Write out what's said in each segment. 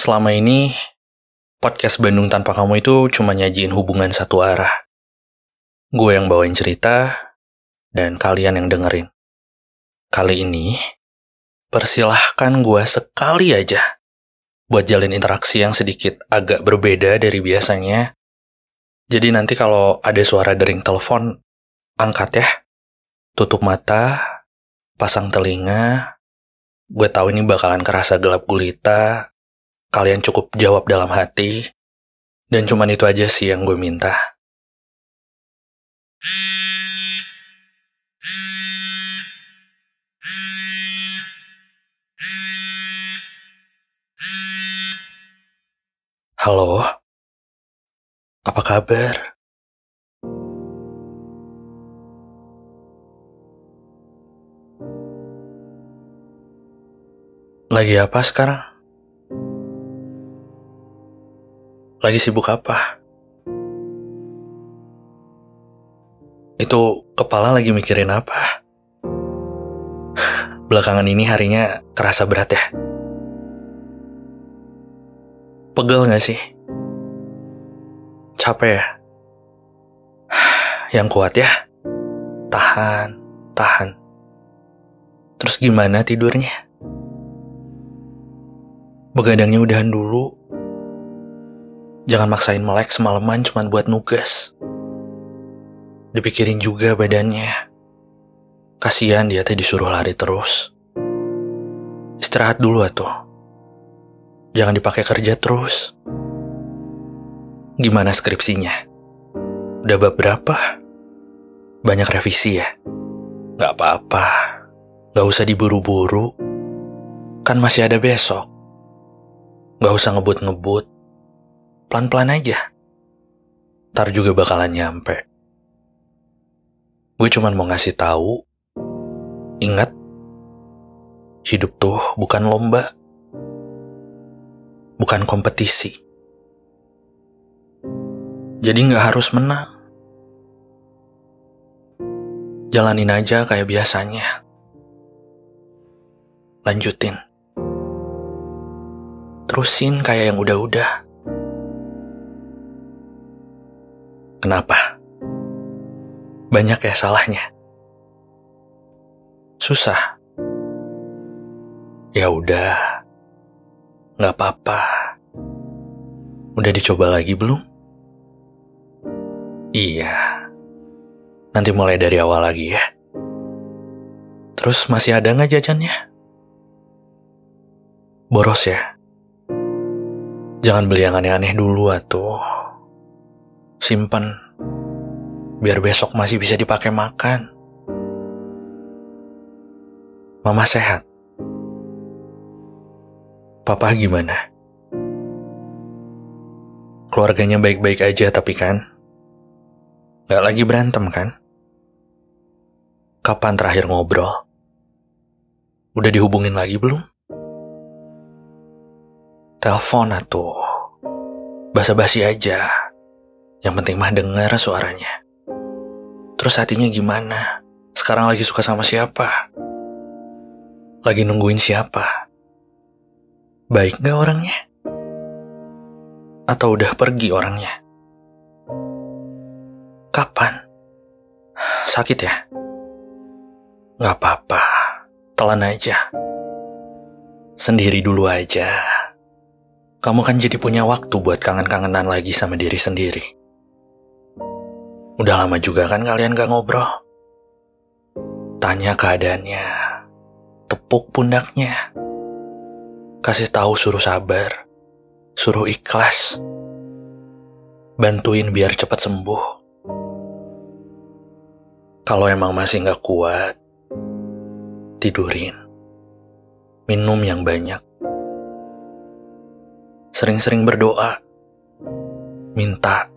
Selama ini, podcast Bandung Tanpa Kamu itu cuma nyajiin hubungan satu arah. Gue yang bawain cerita, dan kalian yang dengerin. Kali ini, persilahkan gue sekali aja buat jalin interaksi yang sedikit agak berbeda dari biasanya. Jadi nanti kalau ada suara dering telepon, angkat ya. Tutup mata, pasang telinga. Gue tahu ini bakalan kerasa gelap gulita, kalian cukup jawab dalam hati, dan cuman itu aja sih yang gue minta. Halo, apa kabar? Lagi apa sekarang? Lagi sibuk apa? Itu kepala lagi mikirin apa? Belakangan ini harinya kerasa berat ya? Pegel gak sih? Capek ya? Yang kuat ya? Tahan, tahan. Terus gimana tidurnya? Begadangnya udahan dulu, Jangan maksain melek semalaman cuma buat nugas. Dipikirin juga badannya. Kasihan dia tadi disuruh lari terus. Istirahat dulu atuh. Jangan dipakai kerja terus. Gimana skripsinya? Udah bab berapa? Banyak revisi ya? Gak apa-apa. Gak usah diburu-buru. Kan masih ada besok. Gak usah ngebut-ngebut Pelan-pelan aja. Ntar juga bakalan nyampe. Gue cuman mau ngasih tahu, ingat, hidup tuh bukan lomba, bukan kompetisi. Jadi nggak harus menang. Jalanin aja kayak biasanya. Lanjutin. Terusin kayak yang udah-udah. Kenapa? Banyak ya salahnya. Susah. Ya udah. Nggak apa-apa. Udah dicoba lagi belum? Iya. Nanti mulai dari awal lagi ya. Terus masih ada nggak jajannya? Boros ya? Jangan beli yang aneh-aneh dulu atuh simpan biar besok masih bisa dipakai makan. Mama sehat. Papa gimana? Keluarganya baik-baik aja tapi kan? Gak lagi berantem kan? Kapan terakhir ngobrol? Udah dihubungin lagi belum? Telepon atuh. Basa-basi aja. Yang penting mah dengar suaranya. Terus hatinya gimana? Sekarang lagi suka sama siapa? Lagi nungguin siapa? Baik gak orangnya? Atau udah pergi orangnya? Kapan? Sakit ya? Gak apa-apa, telan aja. Sendiri dulu aja. Kamu kan jadi punya waktu buat kangen-kangenan lagi sama diri sendiri. Udah lama juga kan kalian gak ngobrol? Tanya keadaannya, tepuk pundaknya, kasih tahu suruh sabar, suruh ikhlas, bantuin biar cepat sembuh. Kalau emang masih gak kuat, tidurin, minum yang banyak, sering-sering berdoa, minta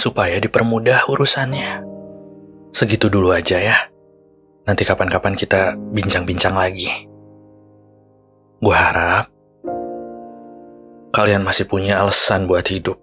supaya dipermudah urusannya. Segitu dulu aja ya. Nanti kapan-kapan kita bincang-bincang lagi. Gue harap kalian masih punya alasan buat hidup.